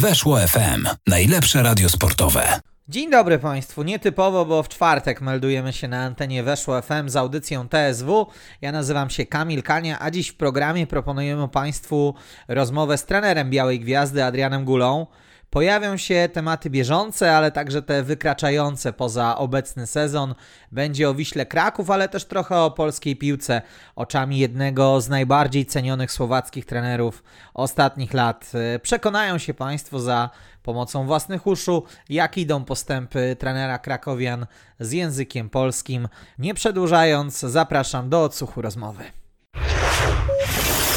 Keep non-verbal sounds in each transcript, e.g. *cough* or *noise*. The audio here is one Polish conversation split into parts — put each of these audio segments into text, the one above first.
Weszło FM. Najlepsze radio sportowe. Dzień dobry Państwu. Nietypowo, bo w czwartek meldujemy się na antenie Weszło FM z audycją TSW. Ja nazywam się Kamil Kania, a dziś w programie proponujemy Państwu rozmowę z trenerem Białej Gwiazdy Adrianem Gulą. Pojawią się tematy bieżące, ale także te wykraczające poza obecny sezon. Będzie o Wiśle Kraków, ale też trochę o polskiej piłce oczami jednego z najbardziej cenionych słowackich trenerów ostatnich lat. Przekonają się Państwo za pomocą własnych uszu, jak idą postępy trenera krakowian z językiem polskim. Nie przedłużając, zapraszam do odsłuchu rozmowy.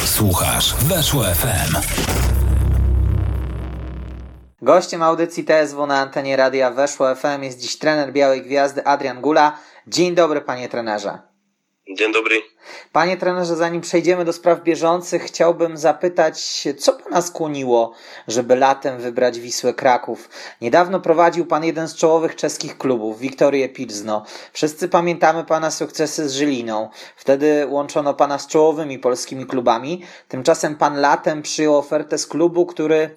Słuchasz Weszło FM. Gościem audycji TSW na antenie radia Weszło FM jest dziś trener Białej Gwiazdy Adrian Gula. Dzień dobry panie trenerze. Dzień dobry. Panie trenerze, zanim przejdziemy do spraw bieżących, chciałbym zapytać, co Pana skłoniło, żeby latem wybrać Wisłę Kraków? Niedawno prowadził Pan jeden z czołowych czeskich klubów, Wiktorię Pilzno. Wszyscy pamiętamy Pana sukcesy z Żyliną. Wtedy łączono Pana z czołowymi polskimi klubami. Tymczasem Pan latem przyjął ofertę z klubu, który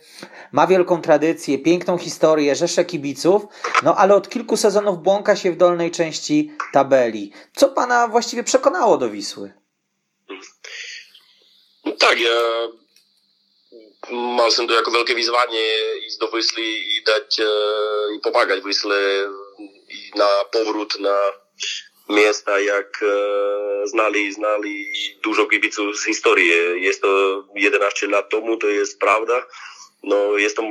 ma wielką tradycję, piękną historię, rzesze kibiców, no ale od kilku sezonów błąka się w dolnej części tabeli. Co Pana właściwie przekonało do Wisły? Tak, ja mal som to jako veľké vyzvanie ísť do Vysly i dať e, i pomagať Vysle na povrut na miesta, jak e, znali, znali dużo kibiców z historii. Jest to 11 lat tomu, to jest prawda. No, jest to,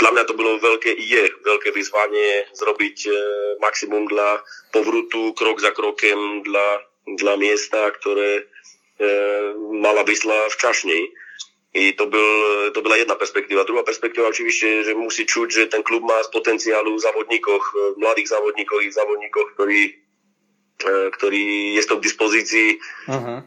dla mnie to było wielkie i je wielkie wyzwanie zrobić e, maksimum dla powrotu, krok za krokiem dla, dla miasta, które mala Wisla wcześniej. I to, był, to była jedna perspektywa. Druga perspektywa oczywiście, że musi czuć, że ten klub ma z potencjalu zawodników, e, młodych zawodników i zawodników, który, e, który jest to w dyspozycji. Mhm.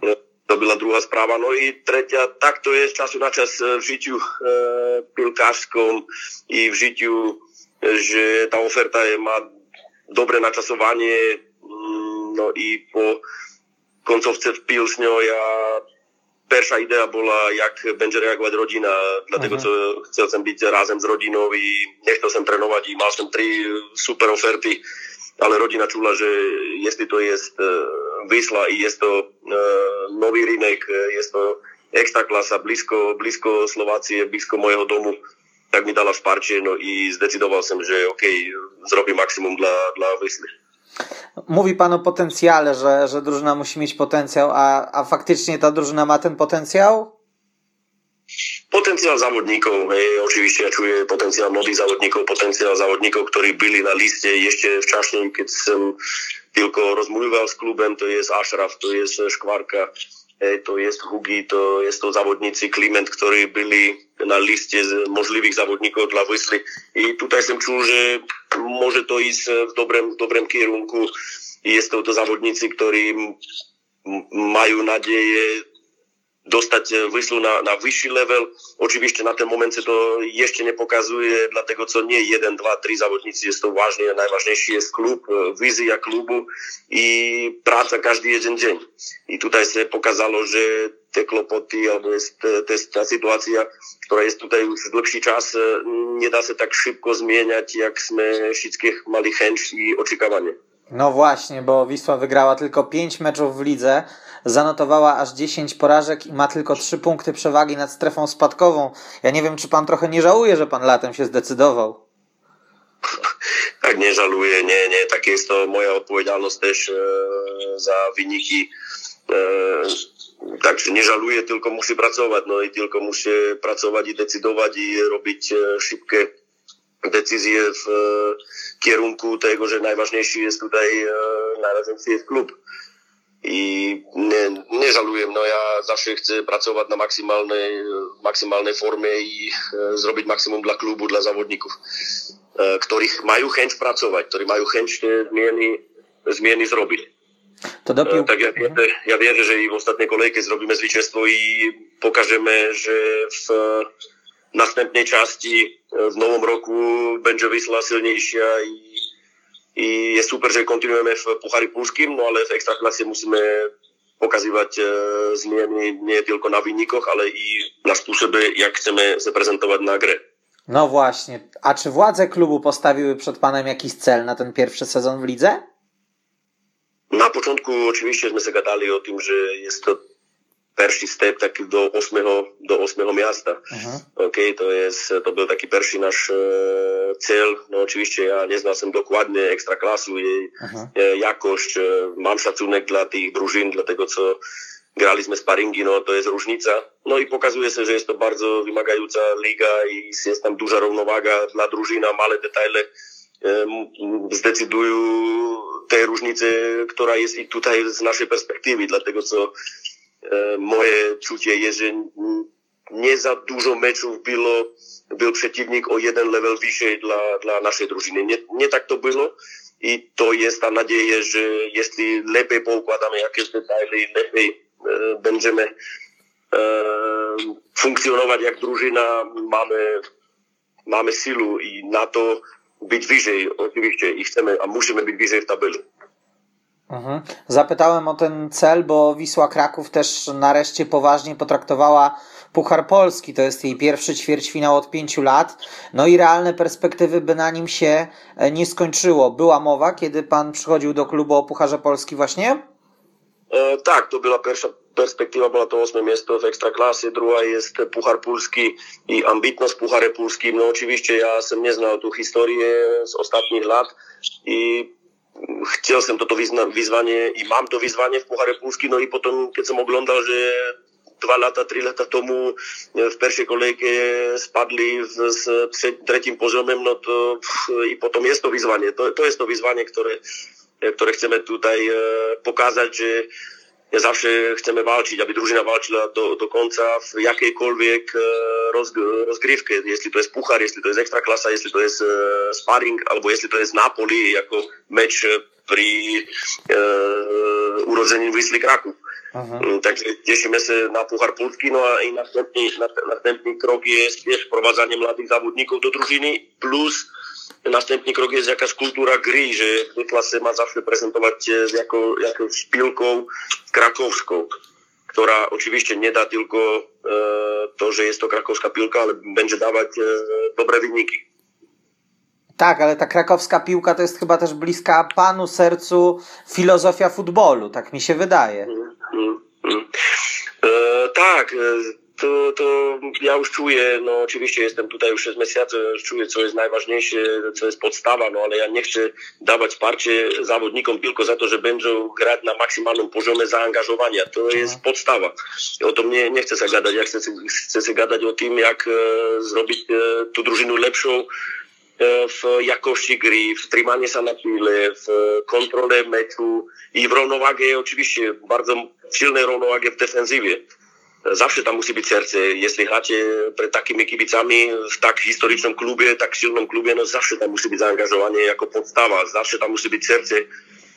To była druga sprawa. No i trzecia, tak to jest czasu na czas w życiu e, piłkarskim i w życiu, że ta oferta ma dobre naczasowanie. Mm, no i po koncovce v Pilsňoj a Perša idea bola, jak będzie reagować rodzina, dlatego mhm. co chcel być razem s rodinou i nechcel som trénovať. Mal som tri super oferty, ale rodina čula, že jestli to je Vysla e, i jest to e, nový rynek, e, je to extra klasa, blízko, blízko Slovácie, blízko mojho domu, tak mi dala v no i zdecidoval som, že OK, zrobím maximum dla, dla Vysly. Mówi Pan o potencjale, że, że drużyna musi mieć potencjał, a, a faktycznie ta drużyna ma ten potencjał? Potencjał zawodników, e, oczywiście ja czuję potencjał młodych zawodników, potencjał zawodników, którzy byli na liście jeszcze wcześniej, kiedy sam tylko rozmawiał z klubem, to jest Ashraf, to jest Szkwarka, Hej, to je Hugi, to je to zawodnicy Kliment, ktorí byli na liste z možlivých závodníkov dla Vysly. I tutaj som čul, že môže to ísť v dobrém, v dobrém kierunku. Je to závodníci, ktorí majú nadeje dostać Wyslu na, na wyższy level. Oczywiście na ten moment to jeszcze nie pokazuje, dlatego co nie jeden, dwa, trzy zawodnicy jest to ważne. Najważniejszy jest klub, wizja klubu i praca każdy jeden dzień. I tutaj się pokazało, że te kłopoty, albo jest, jest ta sytuacja, która jest tutaj już dłuższy czas, nie da się tak szybko zmieniać, jak my wszystkich mali chęć i oczekiwanie. No właśnie, bo Wisła wygrała tylko 5 meczów w lidze, zanotowała aż 10 porażek i ma tylko 3 punkty przewagi nad strefą spadkową. Ja nie wiem, czy pan trochę nie żałuje, że pan latem się zdecydował. Tak, nie żaluję, nie, nie, tak jest to moja odpowiedzialność też e, za wyniki. E, także nie żaluję, tylko muszę pracować, no i tylko muszę pracować i decydować i robić e, szybkie decyzje w e, kierunku tego, że najważniejszy jest tutaj, e, najważniejszy jest klub. I nie, nie żaluję, no ja zawsze chcę pracować na maksymalnej, maksymalnej formie i e, zrobić maksimum dla klubu, dla zawodników, których mają chęć pracować, którzy mają chęć te zmiany, zmiany zrobić. To dopił... Tak, ja ja wierzę, że i w ostatniej kolejce zrobimy zwycięstwo i pokażemy, że w następnej części w nowym roku będzie Wisla silniejsza i, i jest super, że kontynuujemy w Puchary Polskim, no ale w Ekstraklasie musimy pokazywać e, zmiany nie tylko na wynikach, ale i na sposoby, jak chcemy się prezentować na grę. No właśnie. A czy władze klubu postawiły przed panem jakiś cel na ten pierwszy sezon w lidze? Na początku oczywiście się gadali o tym, że jest to pierwszy step taki do ósmego, do ósmego miasta. Mhm. Okay, to jest, to był taki pierwszy nasz e, cel. No oczywiście ja nie znam dokładnie ekstraklasu i mhm. e, jakość. E, mam szacunek dla tych drużyn, dla tego co graliśmy sparingi, no to jest różnica. No i pokazuje się, że jest to bardzo wymagająca liga i jest tam duża równowaga dla drużyna, małe detale zdecydują tej różnicy, która jest i tutaj z naszej perspektywy, dlatego co e, moje czucie jest, że nie za dużo meczów było, był przeciwnik o jeden level wyżej dla, dla naszej drużyny. Nie, nie tak to było i to jest ta nadzieja, że jeśli lepiej poukładamy jakieś detale, lepiej e, będziemy e, funkcjonować jak drużyna, mamy, mamy silu i na to być wyżej oczywiście i chcemy, a musimy być wyżej w tabeli. Mhm. Zapytałem o ten cel, bo Wisła Kraków też nareszcie poważnie potraktowała Puchar Polski. To jest jej pierwszy ćwierćfinał od pięciu lat. No i realne perspektywy by na nim się e, nie skończyło. Była mowa, kiedy pan przychodził do klubu o Pucharze Polski właśnie? E, tak, to była pierwsza perspektywa, była to ósme miejsce w Ekstraklasy, druga jest Puchar Polski i ambitność Pucharem Polskim. No oczywiście ja sam nie znał tu historię z ostatnich lat i chcel som toto vyzna, vyzvanie i mám to vyzvanie v Poháre Púsky, no i potom, keď som oglondal, že dva lata, tri lata tomu e, v prvej kolejke spadli s před, tretím poziomem, no to i potom je to vyzvanie. To, to je to vyzvanie, ktoré, e, ktoré chceme tutaj e, pokázať, že zawsze chcemy walczyć, aby drużyna walczyła do, do końca w jakiejkolwiek e, rozgrywce, jeśli to jest puchar, jeśli to jest ekstraklasa, jeśli to jest e, sparring, albo jeśli to jest Napoli jako mecz pri e, urodzeniu Wisły Kraków. Aha. Mm, także cieszymy się na Puchar Polski, no a i następny, następny krok jest wiesz, wprowadzanie młodych zawodników do drużyny, plus następny krok jest jakaś kultura gry, że klasy ma zawsze prezentować się jako, jakąś piłką krakowską, która oczywiście nie da tylko e, to, że jest to krakowska piłka, ale będzie dawać e, dobre wyniki. Tak, ale ta krakowska piłka to jest chyba też bliska panu sercu filozofia futbolu, tak mi się wydaje. Mm, mm, mm. E, tak, e, to, to ja już czuję, no oczywiście jestem tutaj już miesiące, już czuję, co jest najważniejsze, co jest podstawa, no ale ja nie chcę dawać wsparcie zawodnikom tylko za to, że będą grać na maksymalnym poziomie zaangażowania. To jest Aha. podstawa. O to mnie nie chcę się gadać. Ja chcę, chcę się gadać o tym, jak e, zrobić e, tu drużynę lepszą, e, w jakości gry, w trzymanie się na pile, w kontrolę meczu i w równowagę, oczywiście bardzo silnej równowagę w defensywie zawsze tam musi być serce. Jeśli gracie przed takimi kibicami w tak historycznym klubie, tak silnym klubie, no zawsze tam musi być zaangażowanie jako podstawa, zawsze tam musi być serce.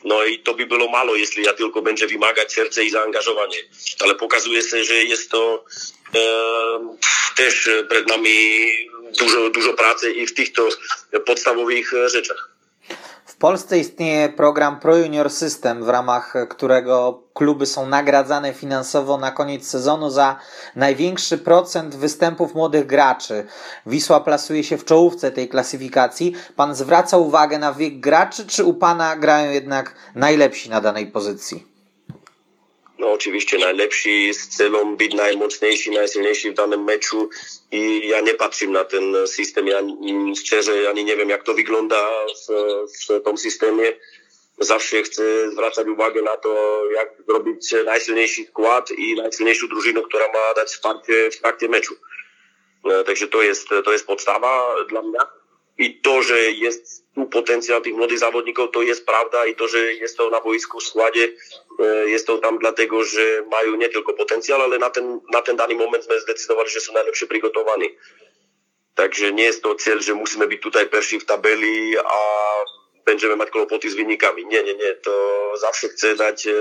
No i to by było mało, jeśli ja tylko będzie wymagać serce i zaangażowanie. Ale pokazuje się, że jest to e, też przed nami dużo, dużo pracy i w tych to podstawowych rzeczach. Polsce istnieje program Pro Junior System, w ramach którego kluby są nagradzane finansowo na koniec sezonu za największy procent występów młodych graczy. Wisła plasuje się w czołówce tej klasyfikacji. Pan zwraca uwagę na wiek graczy, czy u Pana grają jednak najlepsi na danej pozycji? No oczywiście najlepsi z celą być najmocniejsi, najsilniejsi w danym meczu i ja nie patrzę na ten system, ja szczerze ani nie wiem jak to wygląda w, w tym systemie. Zawsze chcę zwracać uwagę na to, jak zrobić najsilniejszy skład i najsilniejszą drużynę, która ma dać wsparcie w trakcie meczu. E, także to jest, to jest podstawa dla mnie. I to, że jest tu potencjał tych młodych zawodników, to jest prawda i to, że jest to na boisku w składzie, e, jest to tam dlatego, że mają nie tylko potencjał, ale na ten, na ten dany moment my zdecydowali, że są najlepsze przygotowani. Także nie jest to cel, że musimy być tutaj pierwsi w tabeli, a będziemy mieć kłopoty z wynikami. Nie, nie, nie. To zawsze chcę dać e,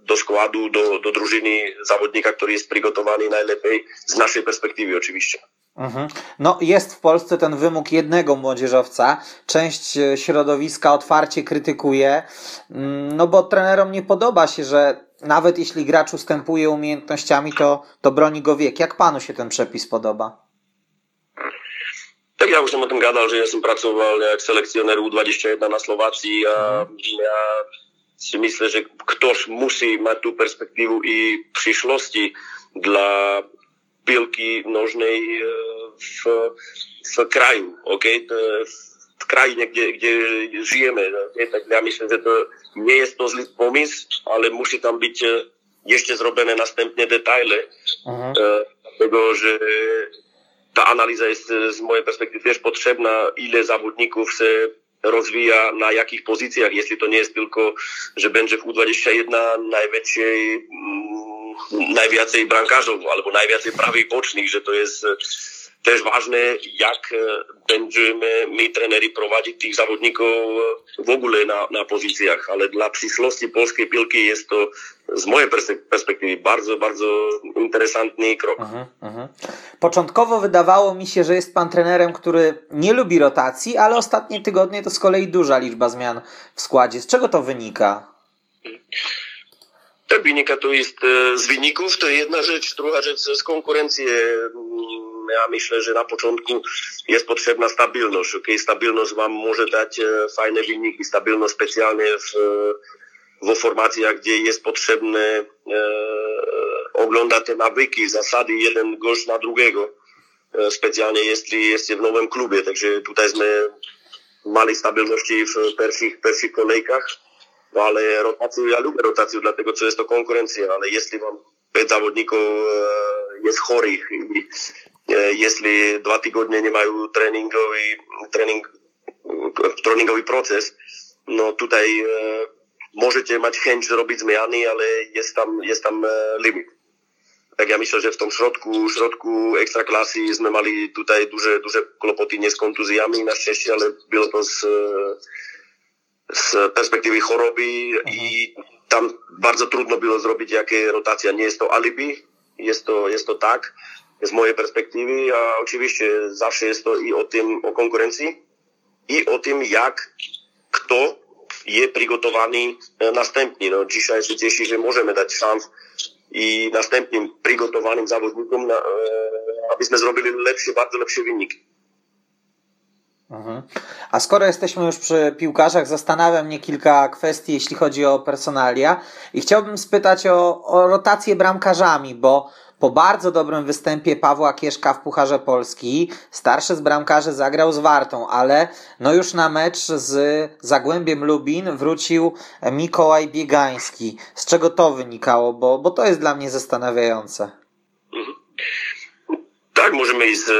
do składu, do, do drużyny zawodnika, który jest przygotowany najlepiej z naszej perspektywy oczywiście. Mhm. No, jest w Polsce ten wymóg jednego młodzieżowca. Część e, środowiska otwarcie krytykuje, mm, no bo trenerom nie podoba się, że nawet jeśli gracz ustępuje umiejętnościami, to, to broni go wiek. Jak panu się ten przepis podoba? Tak ja som o tom gadal, že ja som pracoval jak selekcionér U21 na Slovácii a ja si myslím, že ktož musí mať tú perspektívu i prišlosti dla pilky nožnej e, v, v kraju, OK? V krajine, kde, kde žijeme. Okay? Tak ja myslím, že to nie je to zlý pomysł, ale musí tam byť e, ešte zrobené następne detaily. Uh-huh. Tego, że ta analiza jest z mojej perspektywy też potrzebna, ile zawodników się rozwija na jakich pozycjach, jeśli to nie jest tylko, że będzie w U21 najwięcej, mm, najwięcej brankarzów albo najwięcej prawych bocznych, że to jest też ważne, jak będziemy my trenery prowadzić tych zawodników w ogóle na, na pozycjach, ale dla przyszłości polskiej piłki jest to z mojej perspektywy bardzo, bardzo interesantny krok. Uh-huh, uh-huh. Początkowo wydawało mi się, że jest pan trenerem, który nie lubi rotacji, ale ostatnie tygodnie to z kolei duża liczba zmian w składzie. Z czego to wynika? To wynika to jest z wyników, to jedna rzecz, druga rzecz z konkurencji ja myślę, że na początku jest potrzebna stabilność. Okay? Stabilność Wam może dać e, fajne wyniki, stabilność specjalnie w, w formacjach, gdzie jest potrzebne e, oglądać te nawyki, zasady jeden gość na drugiego. E, specjalnie jeśli jest w nowym klubie, także tutaj jsme mali stabilności w pierwszych, pierwszych kolejkach. No ale rotáciu, ja ľúbim rotáciu, dlatego čo je to konkurencia, ale jestli vám 5 závodníkov eh, je chorých, *laughs* eh, jestli dva týgodne nemajú tréningový, tréning, tréningový proces, no tutaj eh, môžete mať chęć robiť zmiany, ale je tam, je tam limit. Tak ja myslím, že v tom środku, środku extra klasy sme mali tutaj duże, duże klopoty nie z kontuzjami na szczęście, ale bylo to z, z perspektywy choroby i tam bardzo trudno było zrobić jakie rotacja. Nie jest to alibi, jest to, jest to tak, z mojej perspektywy, a oczywiście zawsze jest to i o tym, o konkurencji, i o tym, jak kto jest przygotowany e, następnie. No, dzisiaj się cieszy, że możemy dać szans i następnym przygotowanym zawodnikom, e, abyśmy zrobili lepsze, bardzo lepsze wyniki. Mhm. A skoro jesteśmy już przy piłkarzach, zastanawia mnie kilka kwestii, jeśli chodzi o personalia i chciałbym spytać o, o rotację bramkarzami, bo po bardzo dobrym występie Pawła Kieszka w Pucharze Polski starszy z bramkarzy zagrał z Wartą, ale no już na mecz z Zagłębiem Lubin wrócił Mikołaj Biegański. Z czego to wynikało? Bo, bo to jest dla mnie zastanawiające. Mhm. Tak, możemy iść z,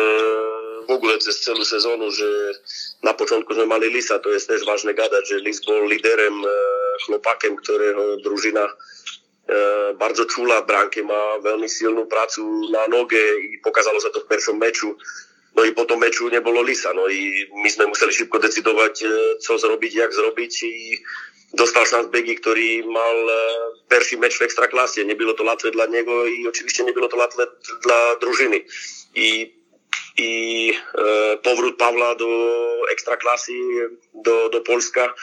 w ogóle z celu sezonu, że na początku że mali Lisa, to jest też ważne gadać, że Lis był liderem, e, chłopakiem, którego drużyna E, bardzo czula bramkę, ma veľmi silnú prácu na noge i pokazalo sa to v pierwszym meczu. No i po tom meczu nie było Lisa, no i my sme museli szybko decydować, e, co zrobić, jak zrobić i dostal szans Begi, który mal pierwszy mecz w Ekstraklasie. Nie było to łatwe dla niego i oczywiście nie było to łatwe dla drużyny. I i e, powrót Pawła do ekstraklasy, do, do Polska.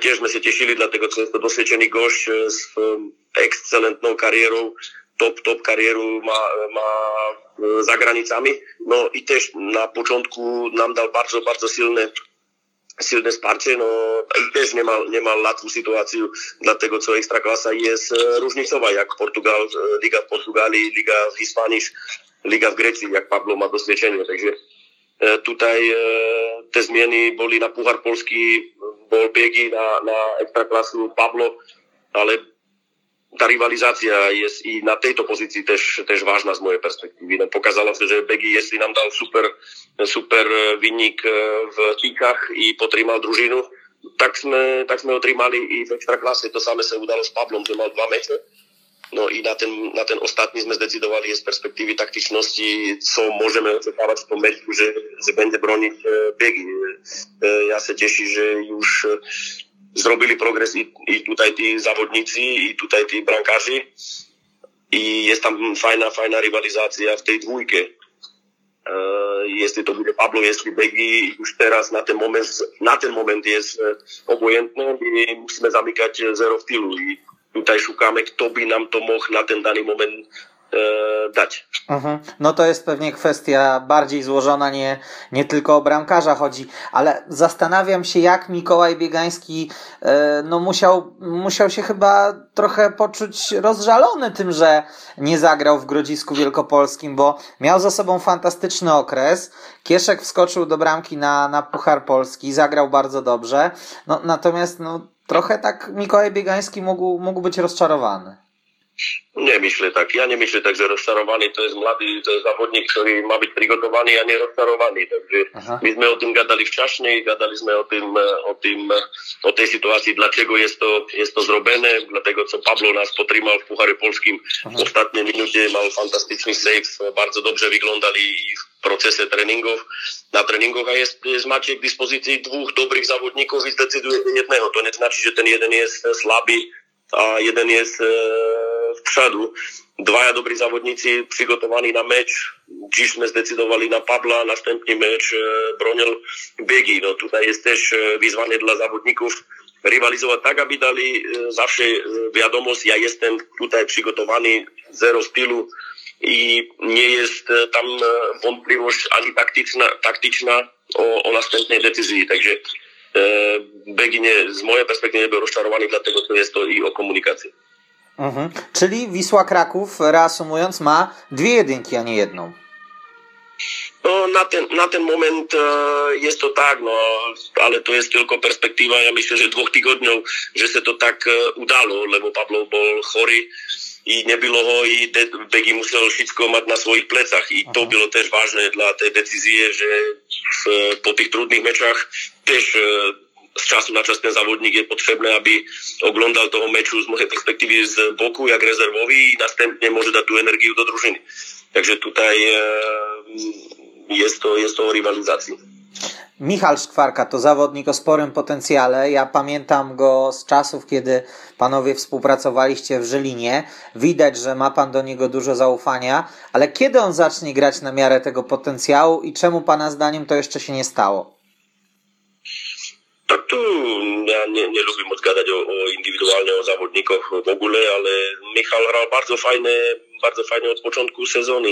Też my się cieszyli, dlatego co jest to doświadczony gość z ekscelentną karierą, top, top karierą ma, ma za granicami. No i też na początku nam dał bardzo, bardzo silne silne wsparcie, no też nie ma, nie ma łatwą sytuację, dlatego co Ekstraklasa jest różnicowa, jak Portugal, Liga w Portugalii, Liga w Hiszpanii, Liga v Grécii, jak Pablo má dosvedčenie. Takže eh, tutaj eh, te změny byly na Puhar Polský, eh, bol Biegi na, na Ekstraklasu, Pablo, ale tá rivalizácia je i na tejto pozícii tež, tež vážna z mojej perspektívy. No, Pokázalo sa, že Begi, jestli nám dal super, super vinník v Kíkach i potrímal družinu, tak sme, tak sme ho trímali i v Extraklase. To samé sa udalo s Pablom, že mal dva meče No i na ten, na ten ostatni sme zdecydovali z perspektívy taktičnosti, co môžeme očakávať v tom meču, že, že bude broniť e, biegi. E, e, ja sa teším, že už zrobili progres i, i tutaj tí závodníci, i tutaj tí brankáři. I je tam fajná, fajná rivalizácia v tej dvojke. Uh, jestli to bude Pablo, jestli Begi už teraz na ten moment, na ten moment je obojentné, my musíme zamykať zero v týlu. Tutaj szukamy, kto by nam to mógł na ten dany moment dać. Mhm. No to jest pewnie kwestia bardziej złożona, nie, nie tylko o bramkarza chodzi, ale zastanawiam się, jak Mikołaj Biegański e, no musiał, musiał się chyba trochę poczuć rozżalony tym, że nie zagrał w Grodzisku Wielkopolskim, bo miał za sobą fantastyczny okres. Kieszek wskoczył do bramki na, na Puchar Polski, zagrał bardzo dobrze. No, natomiast no, trochę tak Mikołaj Biegański mógł, mógł być rozczarowany. Nemyšli tak. Ja nemyšli tak, že rozčarovaný to je mladý to je závodník, ktorý má byť prigotovaný a nerozčarovaný. Takže Aha. my sme o tým gadali včasnej, gadali sme o, tým, o, tým, o tej situácii, dlaczego jest to, jest to zrobione, dlatego co Pablo nas potrímal v Puchare Polskim Aha. v ostatnej minúte, mal fantastyczny save, bardzo dobrze vyglądali i v procese tréningov. Na tréningoch a jest, jest máte k dispozícii dvoch dobrých závodníkov, vy zdecidujete jedného. To neznačí, že ten jeden je slabý a jeden je w przodu. Dwaja dobrzy zawodnicy przygotowani na mecz. Dziśmy zdecydowali na Pabla, następny mecz e, bronił biegi. No tutaj jest też e, wyzwanie dla zawodników rywalizować tak, aby dali zawsze wiadomość, ja jestem tutaj przygotowany, zero stylu i nie jest tam wątpliwość ani taktyczna, taktyczna o, o następnej decyzji. Także Beginie z mojej perspektywy był rozczarowany, dlatego to jest to i o komunikacji. Mhm. Czyli Wisła Kraków, reasumując, ma dwie jedynki, a nie jedną. No, na, ten, na ten moment e, jest to tak, no, ale to jest tylko perspektywa, ja myślę, że dwóch tygodni, że się to tak e, udało, lebo Pablo był chory i nie było go i Begi musiał wszystko mać na swoich plecach i to było też ważne dla tej decyzji, że w, po tych trudnych meczach też e, z czasu na czas ten zawodnik jest potrzebny, aby oglądał toho meczu z mojej perspektywy z boku jak rezerwowy i następnie może dać tu energię do drużyny. Także tutaj e, jest to, jest to o rywalizacji. Michal Szkwarka to zawodnik o sporym potencjale. Ja pamiętam go z czasów, kiedy panowie współpracowaliście w Żylinie. Widać, że ma pan do niego dużo zaufania, ale kiedy on zacznie grać na miarę tego potencjału i czemu pana zdaniem to jeszcze się nie stało? Tak tu ja lubię móc gadać o, o indywidualnie o zawodnikach w ogóle, ale Michal grał bardzo fajnie, bardzo fajnie od początku sezonu.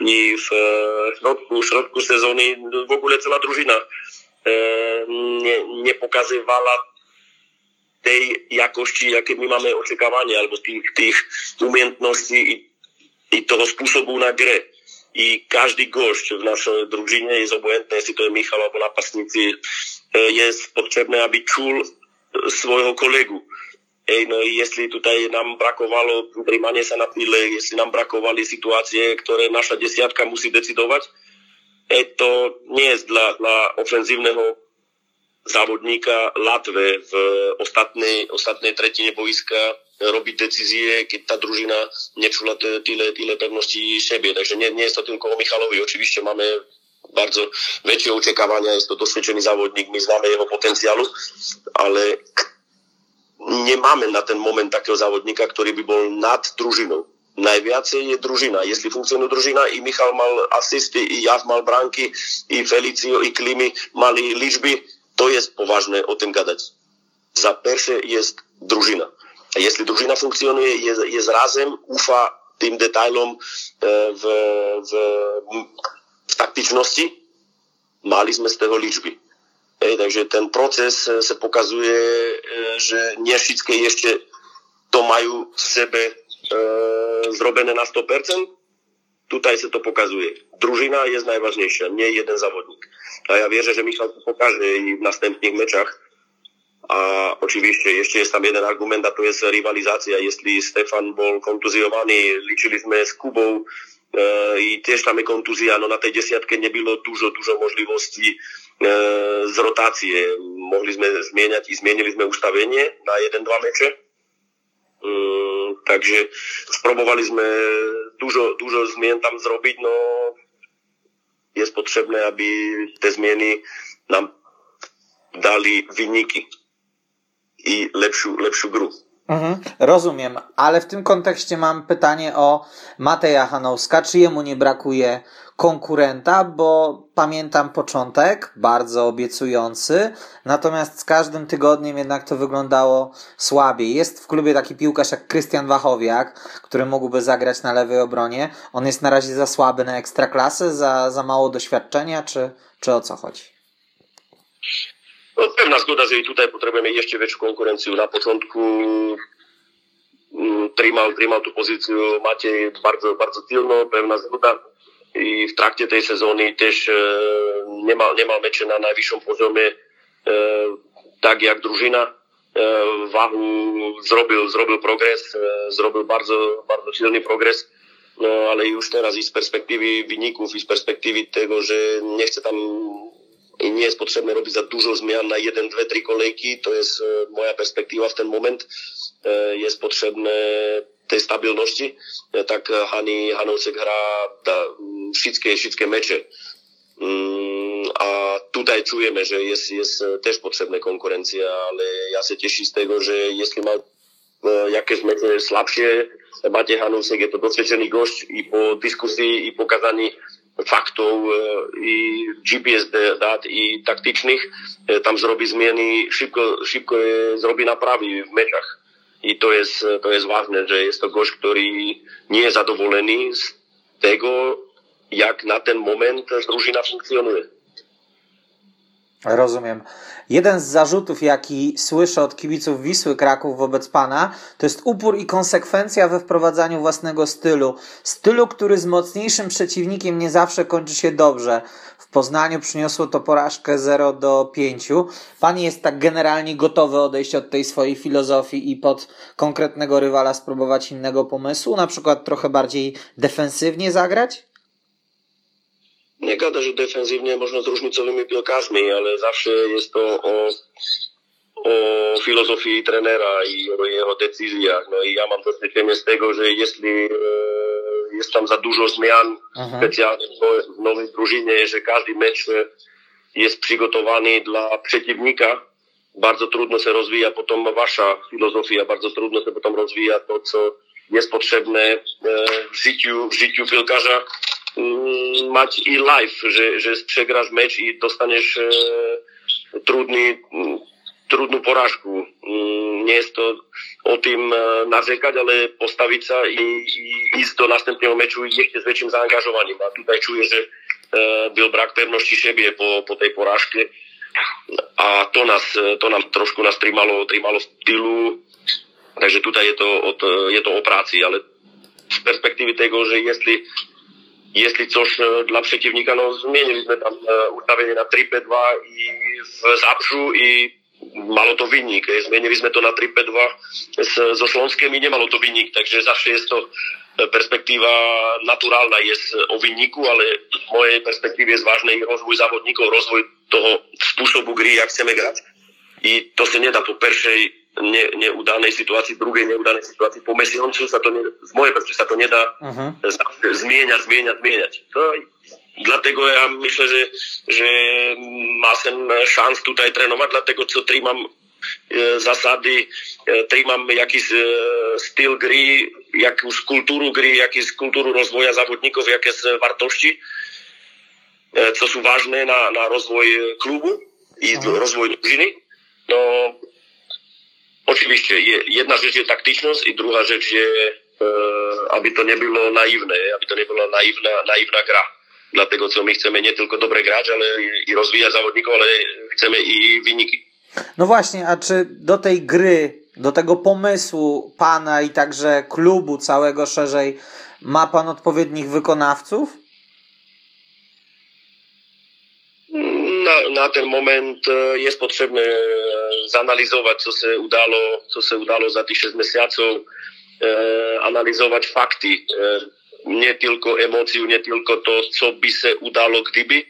No i w środku, środku sezonu w ogóle cała drużyna nie, nie pokazywała tej jakości, jakie my mamy oczekiwania, albo tych, tych umiejętności i, i tego sposobu na grę. I każdy gość w naszej drużynie jest obojętny, jeśli to jest Michał albo napastnicy, jest potrzebny, aby czuł swojego kolegów Ej, no i jeśli tutaj nam brakowało utrzymania się na tyle, jeśli nam brakowały sytuacje, które nasza dziesiątka musi decydować, ej, to nie jest dla, dla ofensywnego zawodnika łatwe w ostatniej, ostatniej trzecinie boiska robić decyzje, kiedy ta drużyna nie tyle, tyle pewności siebie. Nie, nie jest to tylko o Michalowi. Oczywiście bardzo większe oczekiwania, jest to doświadczony zawodnik, my znamy jego potencjalu, ale nie mamy na ten moment takiego zawodnika, który by był nad drużyną. Najwięcej jest drużyna. Jeśli funkcjonuje drużyna i Michał ma asysty, i ja mam bramki, i Felicio, i Klimi mali liczby, to jest poważne o tym gadać. Za pierwsze jest drużyna. Jeśli drużyna funkcjonuje, jest, jest razem, ufa tym detalom w, w, w taktyczności, maliśmy z tego liczby. Hej, takže ten proces e, se pokazuje, e, że nie wszystkie jeszcze to mają z siebie e, zrobione na 100%. Tutaj się to pokazuje. Drużyna jest najważniejsza, nie jeden zawodnik. A ja wierzę, że Michał to pokaże i w następnych meczach. A oczywiście jeszcze jest tam jeden argument, a to jest rywalizacja. Jeśli Stefan był kontuzjowany, liczyliśmy z Kubą E, tiež tam je kontúzia, no na tej desiatke nebylo dužo, dužo možností e, z rotácie. Mohli sme zmieňať i zmienili sme ustavenie na 1-2 meče. E, takže sprobovali sme dužo, dužo zmien tam zrobiť, no je potrebné, aby tie zmieny nám dali vyniky i lepšiu, lepšiu gru. Mhm, rozumiem, ale w tym kontekście mam pytanie o Mateja Hanowska. Czy jemu nie brakuje konkurenta, bo pamiętam początek, bardzo obiecujący, natomiast z każdym tygodniem jednak to wyglądało słabiej. Jest w klubie taki piłkarz jak Krystian Wachowiak, który mógłby zagrać na lewej obronie. On jest na razie za słaby na ekstraklasy, za, za mało doświadczenia, czy, czy o co chodzi? Pewna zgoda, że i tutaj potrzebujemy jeszcze większą konkurencję. Na początku trimał, trimał tu pozycję Maciej bardzo, bardzo silno, pewna zgoda. I w trakcie tej sezony też e, nie, ma, nie ma meczy na najwyższym poziomie, e, tak jak drużyna. E, Wahu zrobił, zrobił progres, e, zrobił bardzo, bardzo silny progres. No, ale już teraz i z perspektywy wyników i z perspektywy tego, że nie chcę tam nie jest potrzebne robić za dużo zmian na jeden, dwie, trzy kolejki. To jest e, moja perspektywa w ten moment. E, jest potrzebne tej stabilności. E, tak Hani Hanosek gra da, wszystkie, wszystkie mecze. Mm, a tutaj czujemy, że jest, jest też potrzebna konkurencja, ale ja się cieszę z tego, że jeśli ma jakieś mecze słabsze, Maciej Hanusek je to doświadczony gość i po dyskusji i pokazaniu faktów i GPS dat i taktycznych, tam zrobi zmiany, szybko, szybko zrobi naprawy w meczach. I to jest, to jest ważne, że jest to gość, który nie jest zadowolony z tego, jak na ten moment drużyna funkcjonuje. Rozumiem. Jeden z zarzutów, jaki słyszę od kibiców Wisły Kraków wobec pana, to jest upór i konsekwencja we wprowadzaniu własnego stylu. Stylu, który z mocniejszym przeciwnikiem nie zawsze kończy się dobrze. W Poznaniu przyniosło to porażkę 0 do 5. Pan jest tak generalnie gotowy odejść od tej swojej filozofii i pod konkretnego rywala spróbować innego pomysłu, na przykład trochę bardziej defensywnie zagrać? Nie gada, że defensywnie można z różnicowymi piłkarzami, ale zawsze jest to o, o filozofii trenera i o jego decyzjach. No i ja mam doświadczenie z tego, że jeśli e, jest tam za dużo zmian, Aha. specjalnie w nowej drużynie, że każdy mecz e, jest przygotowany dla przeciwnika, bardzo trudno się rozwija potem wasza filozofia, bardzo trudno się potem rozwija to, co jest potrzebne e, w życiu, w życiu piłkarza mać i live, że, że przegrasz mecz i dostaniesz e, trudny, mm, trudną porażkę. Mm, nie jest to o tym e, narzekać, ale postawić się i, i iść do następnego meczu jeszcze z większym zaangażowaniem. A tutaj czuję, że e, był brak pewności siebie po, po tej porażce. A to nas, to nam troszkę nas trzymało, trzymało w tylu. Także tutaj jest to, je to o pracy, ale z perspektywy tego, że jeśli Jestli což e, dla przeciwnika, no zmieniliśmy tam e, ustawienie na 3P2 i w Zabrzu i malo to vynik. E, Zmenili sme to na 3P2 z Slonskem i nemalo to vynik, takže zase je to perspektíva naturálna je o vinníku, ale z mojej perspektívy je zvážnej rozvoj závodníkov, rozvoj toho spôsobu gry, jak chceme grať. I to sa nedá po peršej nie, nieudanej sytuacji, drugiej nieudanej sytuacji po miesiącu sa to nie, z mojej perspektywy sa to nie da uh-huh. zmieniać, zmieniać, zmieniać. To, dlatego ja myślę, że, że ma sen szans tutaj trenować, dlatego co trzymam e, zasady, e, trzymam jakiś e, styl gry, jakąś kulturę gry, jakąś kulturę rozwoja zawodników, jakieś wartości, co są ważne na, na rozwój klubu i uh-huh. rozwój drużyny. No, Oczywiście, jedna rzecz jest taktyczność i druga rzecz jest, e, aby to nie było naiwne, aby to nie była naiwna, naiwna gra. Dlatego co my chcemy nie tylko dobre grać, ale i rozwijać zawodników, ale chcemy i wyniki. No właśnie, a czy do tej gry, do tego pomysłu pana i także klubu całego szerzej ma pan odpowiednich wykonawców? Na, na ten moment e, jest potrzebne zanalizować, co się udało, co się udało za tych 6 miesięcy, e, analizować fakty, e, nie tylko emocje, nie tylko to, co by się udało gdyby,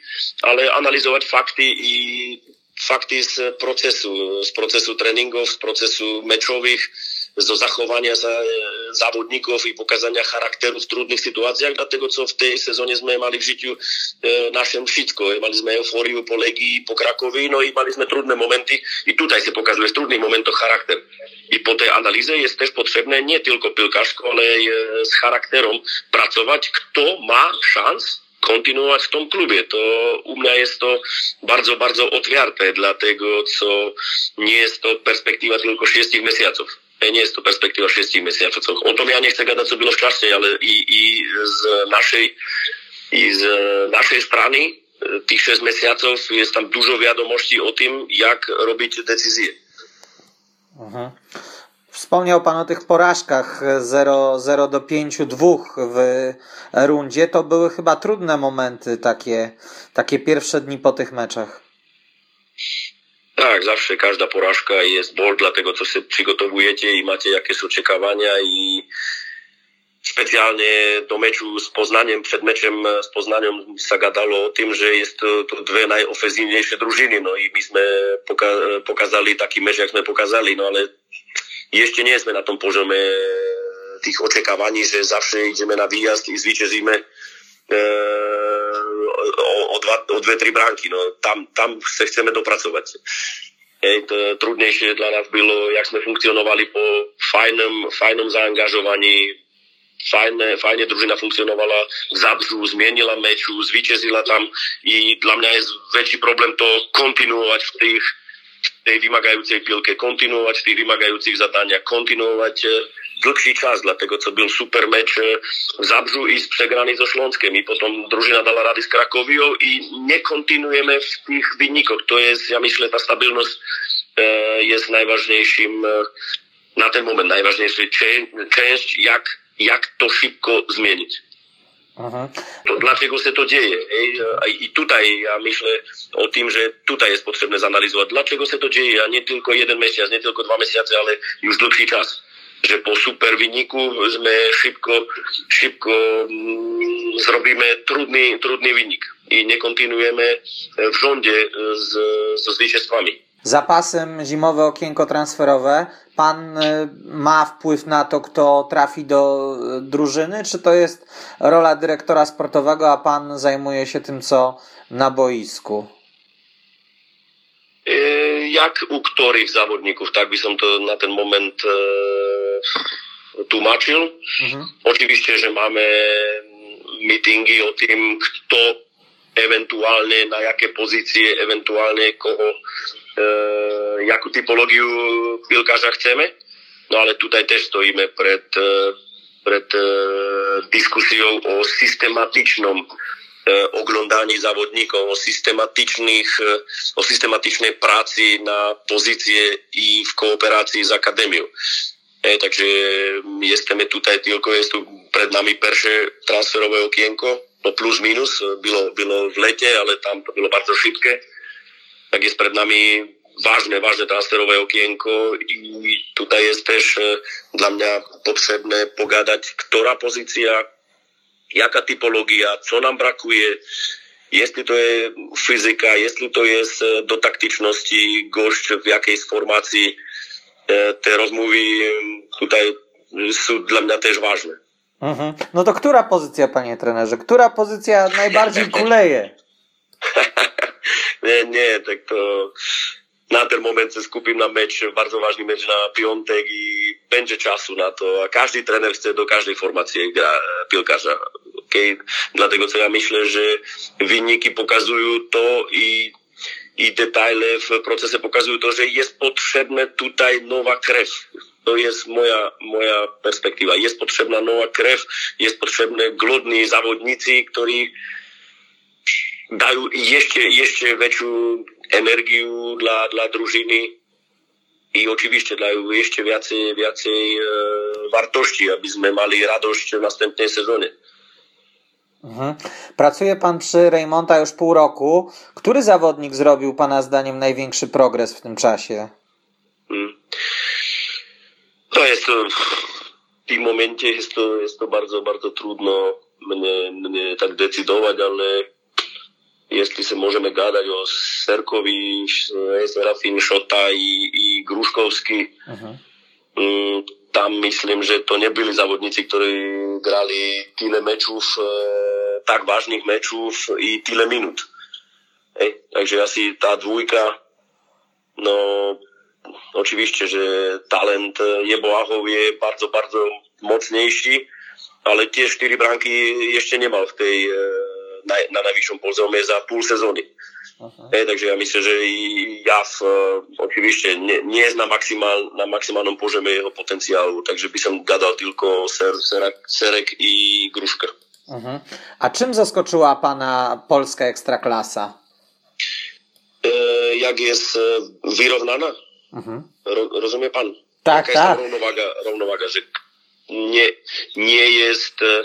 ale analizować fakty i fakty z procesu, z procesu treningów, z procesu meczowych, do zachowania za, zawodników i pokazania charakteru w trudnych sytuacjach, dlatego co w tej sezonie sme mali w życiu e, naszym wszystko. Maliśmy euforię po Legii, po Krakowie, no i maliśmy trudne momenty i tutaj się pokazuje w trudnych momentach charakter. I po tej analizie jest też potrzebne nie tylko piłkarsko, ale e, z charakterem pracować, kto ma szans kontynuować w tym klubie. To u mnie jest to bardzo, bardzo otwarte, dlatego co nie jest to perspektywa tylko 6 miesięcy. Nie jest to perspektywa 6 miesięcy. O tym ja nie chcę gadać, co było ale i, i z naszej i z naszej strony tych 6 miesięcy jest tam dużo wiadomości o tym, jak robić decyzje. Mhm. Wspomniał Pan o tych porażkach 0, 0 do 5, 2 w rundzie. To były chyba trudne momenty, takie, takie pierwsze dni po tych meczach. Tak, zawsze każda porażka jest ból, dlatego co się przygotowujecie i macie jakieś oczekiwania i specjalnie do meczu z Poznaniem, przed meczem z Poznaniem zagadalo o tym, że jest to, to dwie najofensywniejsze drużyny, no i myśmy poka pokazali taki mecz, jak my pokazali, no ale jeszcze nie jesteśmy na tym poziomie tych oczekiwań, że zawsze idziemy na wyjazd i zwyciężymy e, o, o, dva, o dve, tri bránky. No, tam, tam se chceme dopracovať. Hej, to trudnejšie dla nás bylo, jak sme funkcionovali po fajnom, fajnom zaangažovaní, fajne, fajne družina funkcionovala v Zabžu, zmienila meču, zvíťazila tam i dla mňa je väčší problém to kontinuovať v tých v tej vymagajúcej pilke, kontinuovať v tých vymagajúcich zadaniach, kontinuovať e, dłuższy czas, dlatego co był super mecz w Zabrzu i z przegrany ze Śląskiem i potem drużyna dała rady z Krakowią i nie kontynuujemy w tych wynikach. To jest, ja myślę, ta stabilność e, jest najważniejszym e, na ten moment, najważniejsza część, jak, jak to szybko zmienić. Aha. To dlaczego się to dzieje? I tutaj ja myślę o tym, że tutaj jest potrzebne zanalizować, dlaczego się to dzieje, a nie tylko jeden miesiąc, nie tylko dwa miesiące, ale już dłuższy czas. Że po super wyniku my szybko, szybko mm, zrobimy trudny, trudny wynik i nie kontynuujemy w rządzie z, ze zwycięstwami. Zapasem zimowe okienko transferowe pan y, ma wpływ na to, kto trafi do y, drużyny, czy to jest rola dyrektora sportowego, a pan zajmuje się tym, co na boisku? jak u ktorých závodníkov, tak by som to na ten moment e, tlumačil. Uh-huh. Mhm. Očivište, že máme meetingy o tým, kto eventuálne, na jaké pozície, eventuálne koho, e, jakú typológiu chvíľkaža chceme. No ale tutaj też stoimy pred e, przed e, dyskusją o systematycznym e, oglądaniu zawodników, o systematycznych, e, o systematycznej pracy na pozycję i w kooperacji z Akademią. Także jesteśmy tutaj tylko, jest tu przed nami pierwsze transferowe okienko, no plus minus, było, było w lecie, ale tam to było bardzo szybkie tak jest przed nami ważne, ważne transferowe okienko i tutaj jest też e, dla mnie potrzebne pogadać, która pozycja, jaka typologia, co nam brakuje, jeśli to jest fizyka, jeśli to jest e, do taktyczności gość w jakiejś formacji, e, te rozmowy tutaj są dla mnie też ważne. Mhm. No to która pozycja, panie trenerze? Która pozycja najbardziej *laughs* kuleje? *laughs* nie, nie, tak to na ten moment się na mecz, bardzo ważny mecz na piątek i będzie czasu na to, a każdy trener chce do każdej formacji gra piłkarza. Okay? Dlatego co ja myślę, że wyniki pokazują to i i detale w procesie pokazują to, że jest potrzebna tutaj nowa krew. To jest moja, moja perspektywa. Jest potrzebna nowa krew, jest potrzebne głodni zawodnicy, którzy dajú ešte, ešte väčšiu energiu dla, dla družiny i oczywiście dajú ešte viacej, viacej e, wartości, aby sme mali radosť w następnej sezonie. Mhm. Pracuje pan przy Reymonta już pół roku. Który zawodnik zrobił pana zdaniem największy progres w tym czasie? Hmm. To jest to, w tym momencie jest to, jest to bardzo, bardzo trudno mnie, mnie tak decydować, ale jestli se môžeme gádať o Serkovi, Serafin Šota i, i Gruškovský. Uh-huh. Tam myslím, že to nebyli závodníci, ktorí grali tyle mečov, e, tak vážnych mečov i tyle minút. Hej. Takže asi tá dvojka, no oczywiście, że talent e, Jeboachov je bardzo, bardzo mocniejszy, ale te cztery branky jeszcze nie ma w tej e, na, na najwyższym poziomie za pół sezonu. E, także ja myślę, że i ja w, e, oczywiście nie, nie jest na, maksymal, na maksymalnym poziomie jego potencjału, także bym gadał tylko ser, serek, serek i gruszkę. Mhm. A czym zaskoczyła Pana polska ekstraklasa? E, jak jest e, wyrównana? Mhm. Ro, rozumie Pan? Tak, Jaka tak. jest równowaga, równowaga, że nie, nie jest e,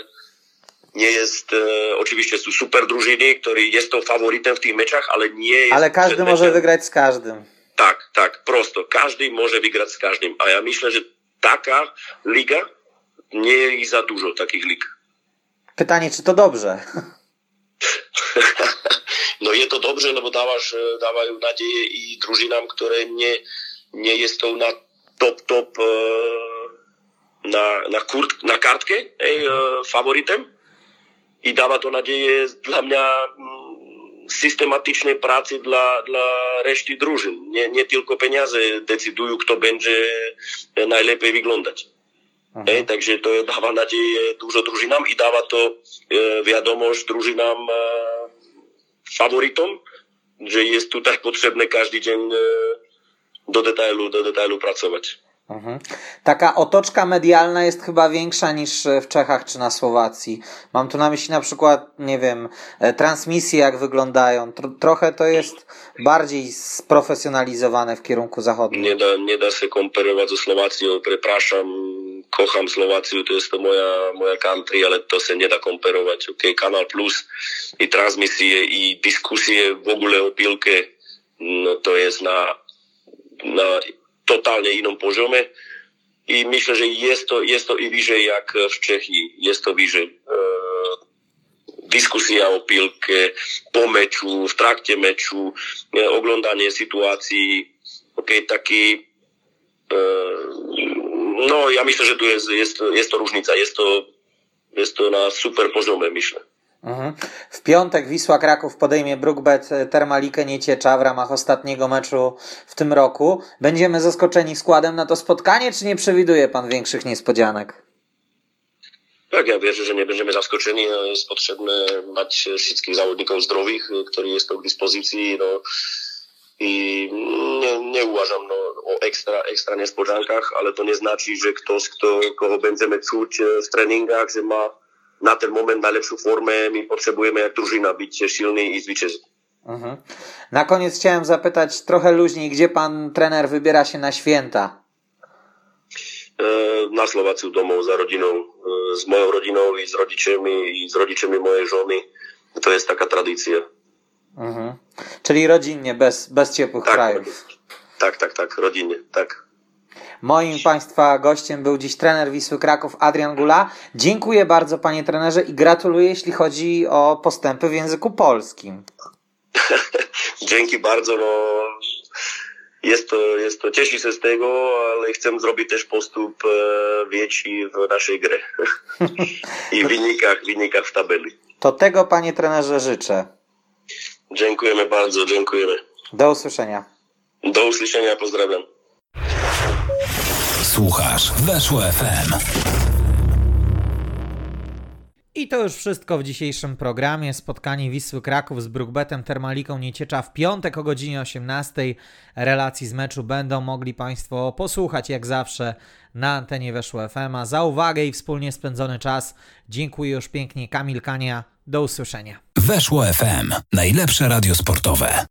nie jest e, oczywiście super drużyny, który jest to faworytem w tych meczach, ale nie jest Ale każdy może wygrać z każdym. Tak, tak, prosto. Każdy może wygrać z każdym. A ja myślę, że taka liga nie jest za dużo takich lig. Pytanie, czy to dobrze? *laughs* No jest to dobrze, no bo dawasz, e, dawają nadzieję i drużynam, które nie, nie jest to na top, top e, na, na, kurt, na kartkę ej, e, faworytem i dáva to naděje dla mňa mm, systematičnej práci dla, dla rešty družín. Nie, nie tylko peniaze decidujú, kto bude najlepej vyglądať. Uh-huh. E, takže to je, dáva naděje dużo družinám i dáva to e, wiadomość družinám e, favoritom, že je tu tak potrebné každý deň e, do detailu, do detailu pracovať. Mhm. Taka otoczka medialna jest chyba większa niż w Czechach czy na Słowacji. Mam tu na myśli na przykład, nie wiem, e, transmisje jak wyglądają. Tro, trochę to jest bardziej sprofesjonalizowane w kierunku zachodnim. Nie da, nie da się komparować ze Słowacją, przepraszam, kocham Słowację, to jest to moja, moja country, ale to się nie da komparować. Okay? Kanal Plus i transmisje i dyskusje w ogóle o piłkę, no to jest na, na totalnie innym poziomie. I myślę, że jest to, jest to i wyżej jak w Czechii, jest to wyżej. E, dyskusja o piłkę po meczu, w trakcie meczu, e, oglądanie sytuacji, okej, taki e, no ja myślę, że tu jest, jest, jest to różnica, jest to, jest to na super poziomie, myślę. Mhm. W piątek Wisła Kraków podejmie Brookbet Termalikę Nieciecza w ramach ostatniego meczu w tym roku. Będziemy zaskoczeni składem na to spotkanie, czy nie przewiduje pan większych niespodzianek? Tak, ja wierzę, że nie będziemy zaskoczeni. No, Jest potrzebne mać wszystkich zawodników zdrowych, którzy jest to w dyspozycji. No, I nie, nie uważam no, o ekstra, ekstra niespodziankach, ale to nie znaczy, że ktoś, kto, kogo będziemy czuć e, w treningach, że ma na ten moment najlepszą formę. My potrzebujemy jak drużyna być silni i zwyciężyć. Mhm. Na koniec chciałem zapytać trochę luźniej, gdzie pan trener wybiera się na święta? E, na Słowacji domu za rodziną, e, z moją rodziną i z rodzicami i z rodzicami mojej żony. To jest taka tradycja. Mhm. Czyli rodzinnie, bez, bez ciepłych Tak, krajów. tak, tak, tak, rodzinnie, tak. Moim Państwa gościem był dziś trener Wisły Kraków Adrian Gula. Dziękuję bardzo Panie trenerze i gratuluję jeśli chodzi o postępy w języku polskim. *laughs* Dzięki bardzo, no jest to, jest to, cieszę się z tego, ale chcę zrobić też postęp e, większy w naszej grze *laughs* i w wynikach, wynikach w tabeli. To tego Panie trenerze życzę. Dziękujemy bardzo, dziękujemy. Do usłyszenia. Do usłyszenia, pozdrawiam. Słuchasz Weszło FM. I to już wszystko w dzisiejszym programie. Spotkanie Wisły Kraków z Brookbetem Termaliką Nieciecza w piątek o godzinie 18. Relacji z meczu będą mogli Państwo posłuchać jak zawsze na antenie Weszło FM. A za uwagę i wspólnie spędzony czas dziękuję już pięknie Kamil Kania. Do usłyszenia. Weszło FM. Najlepsze radio sportowe.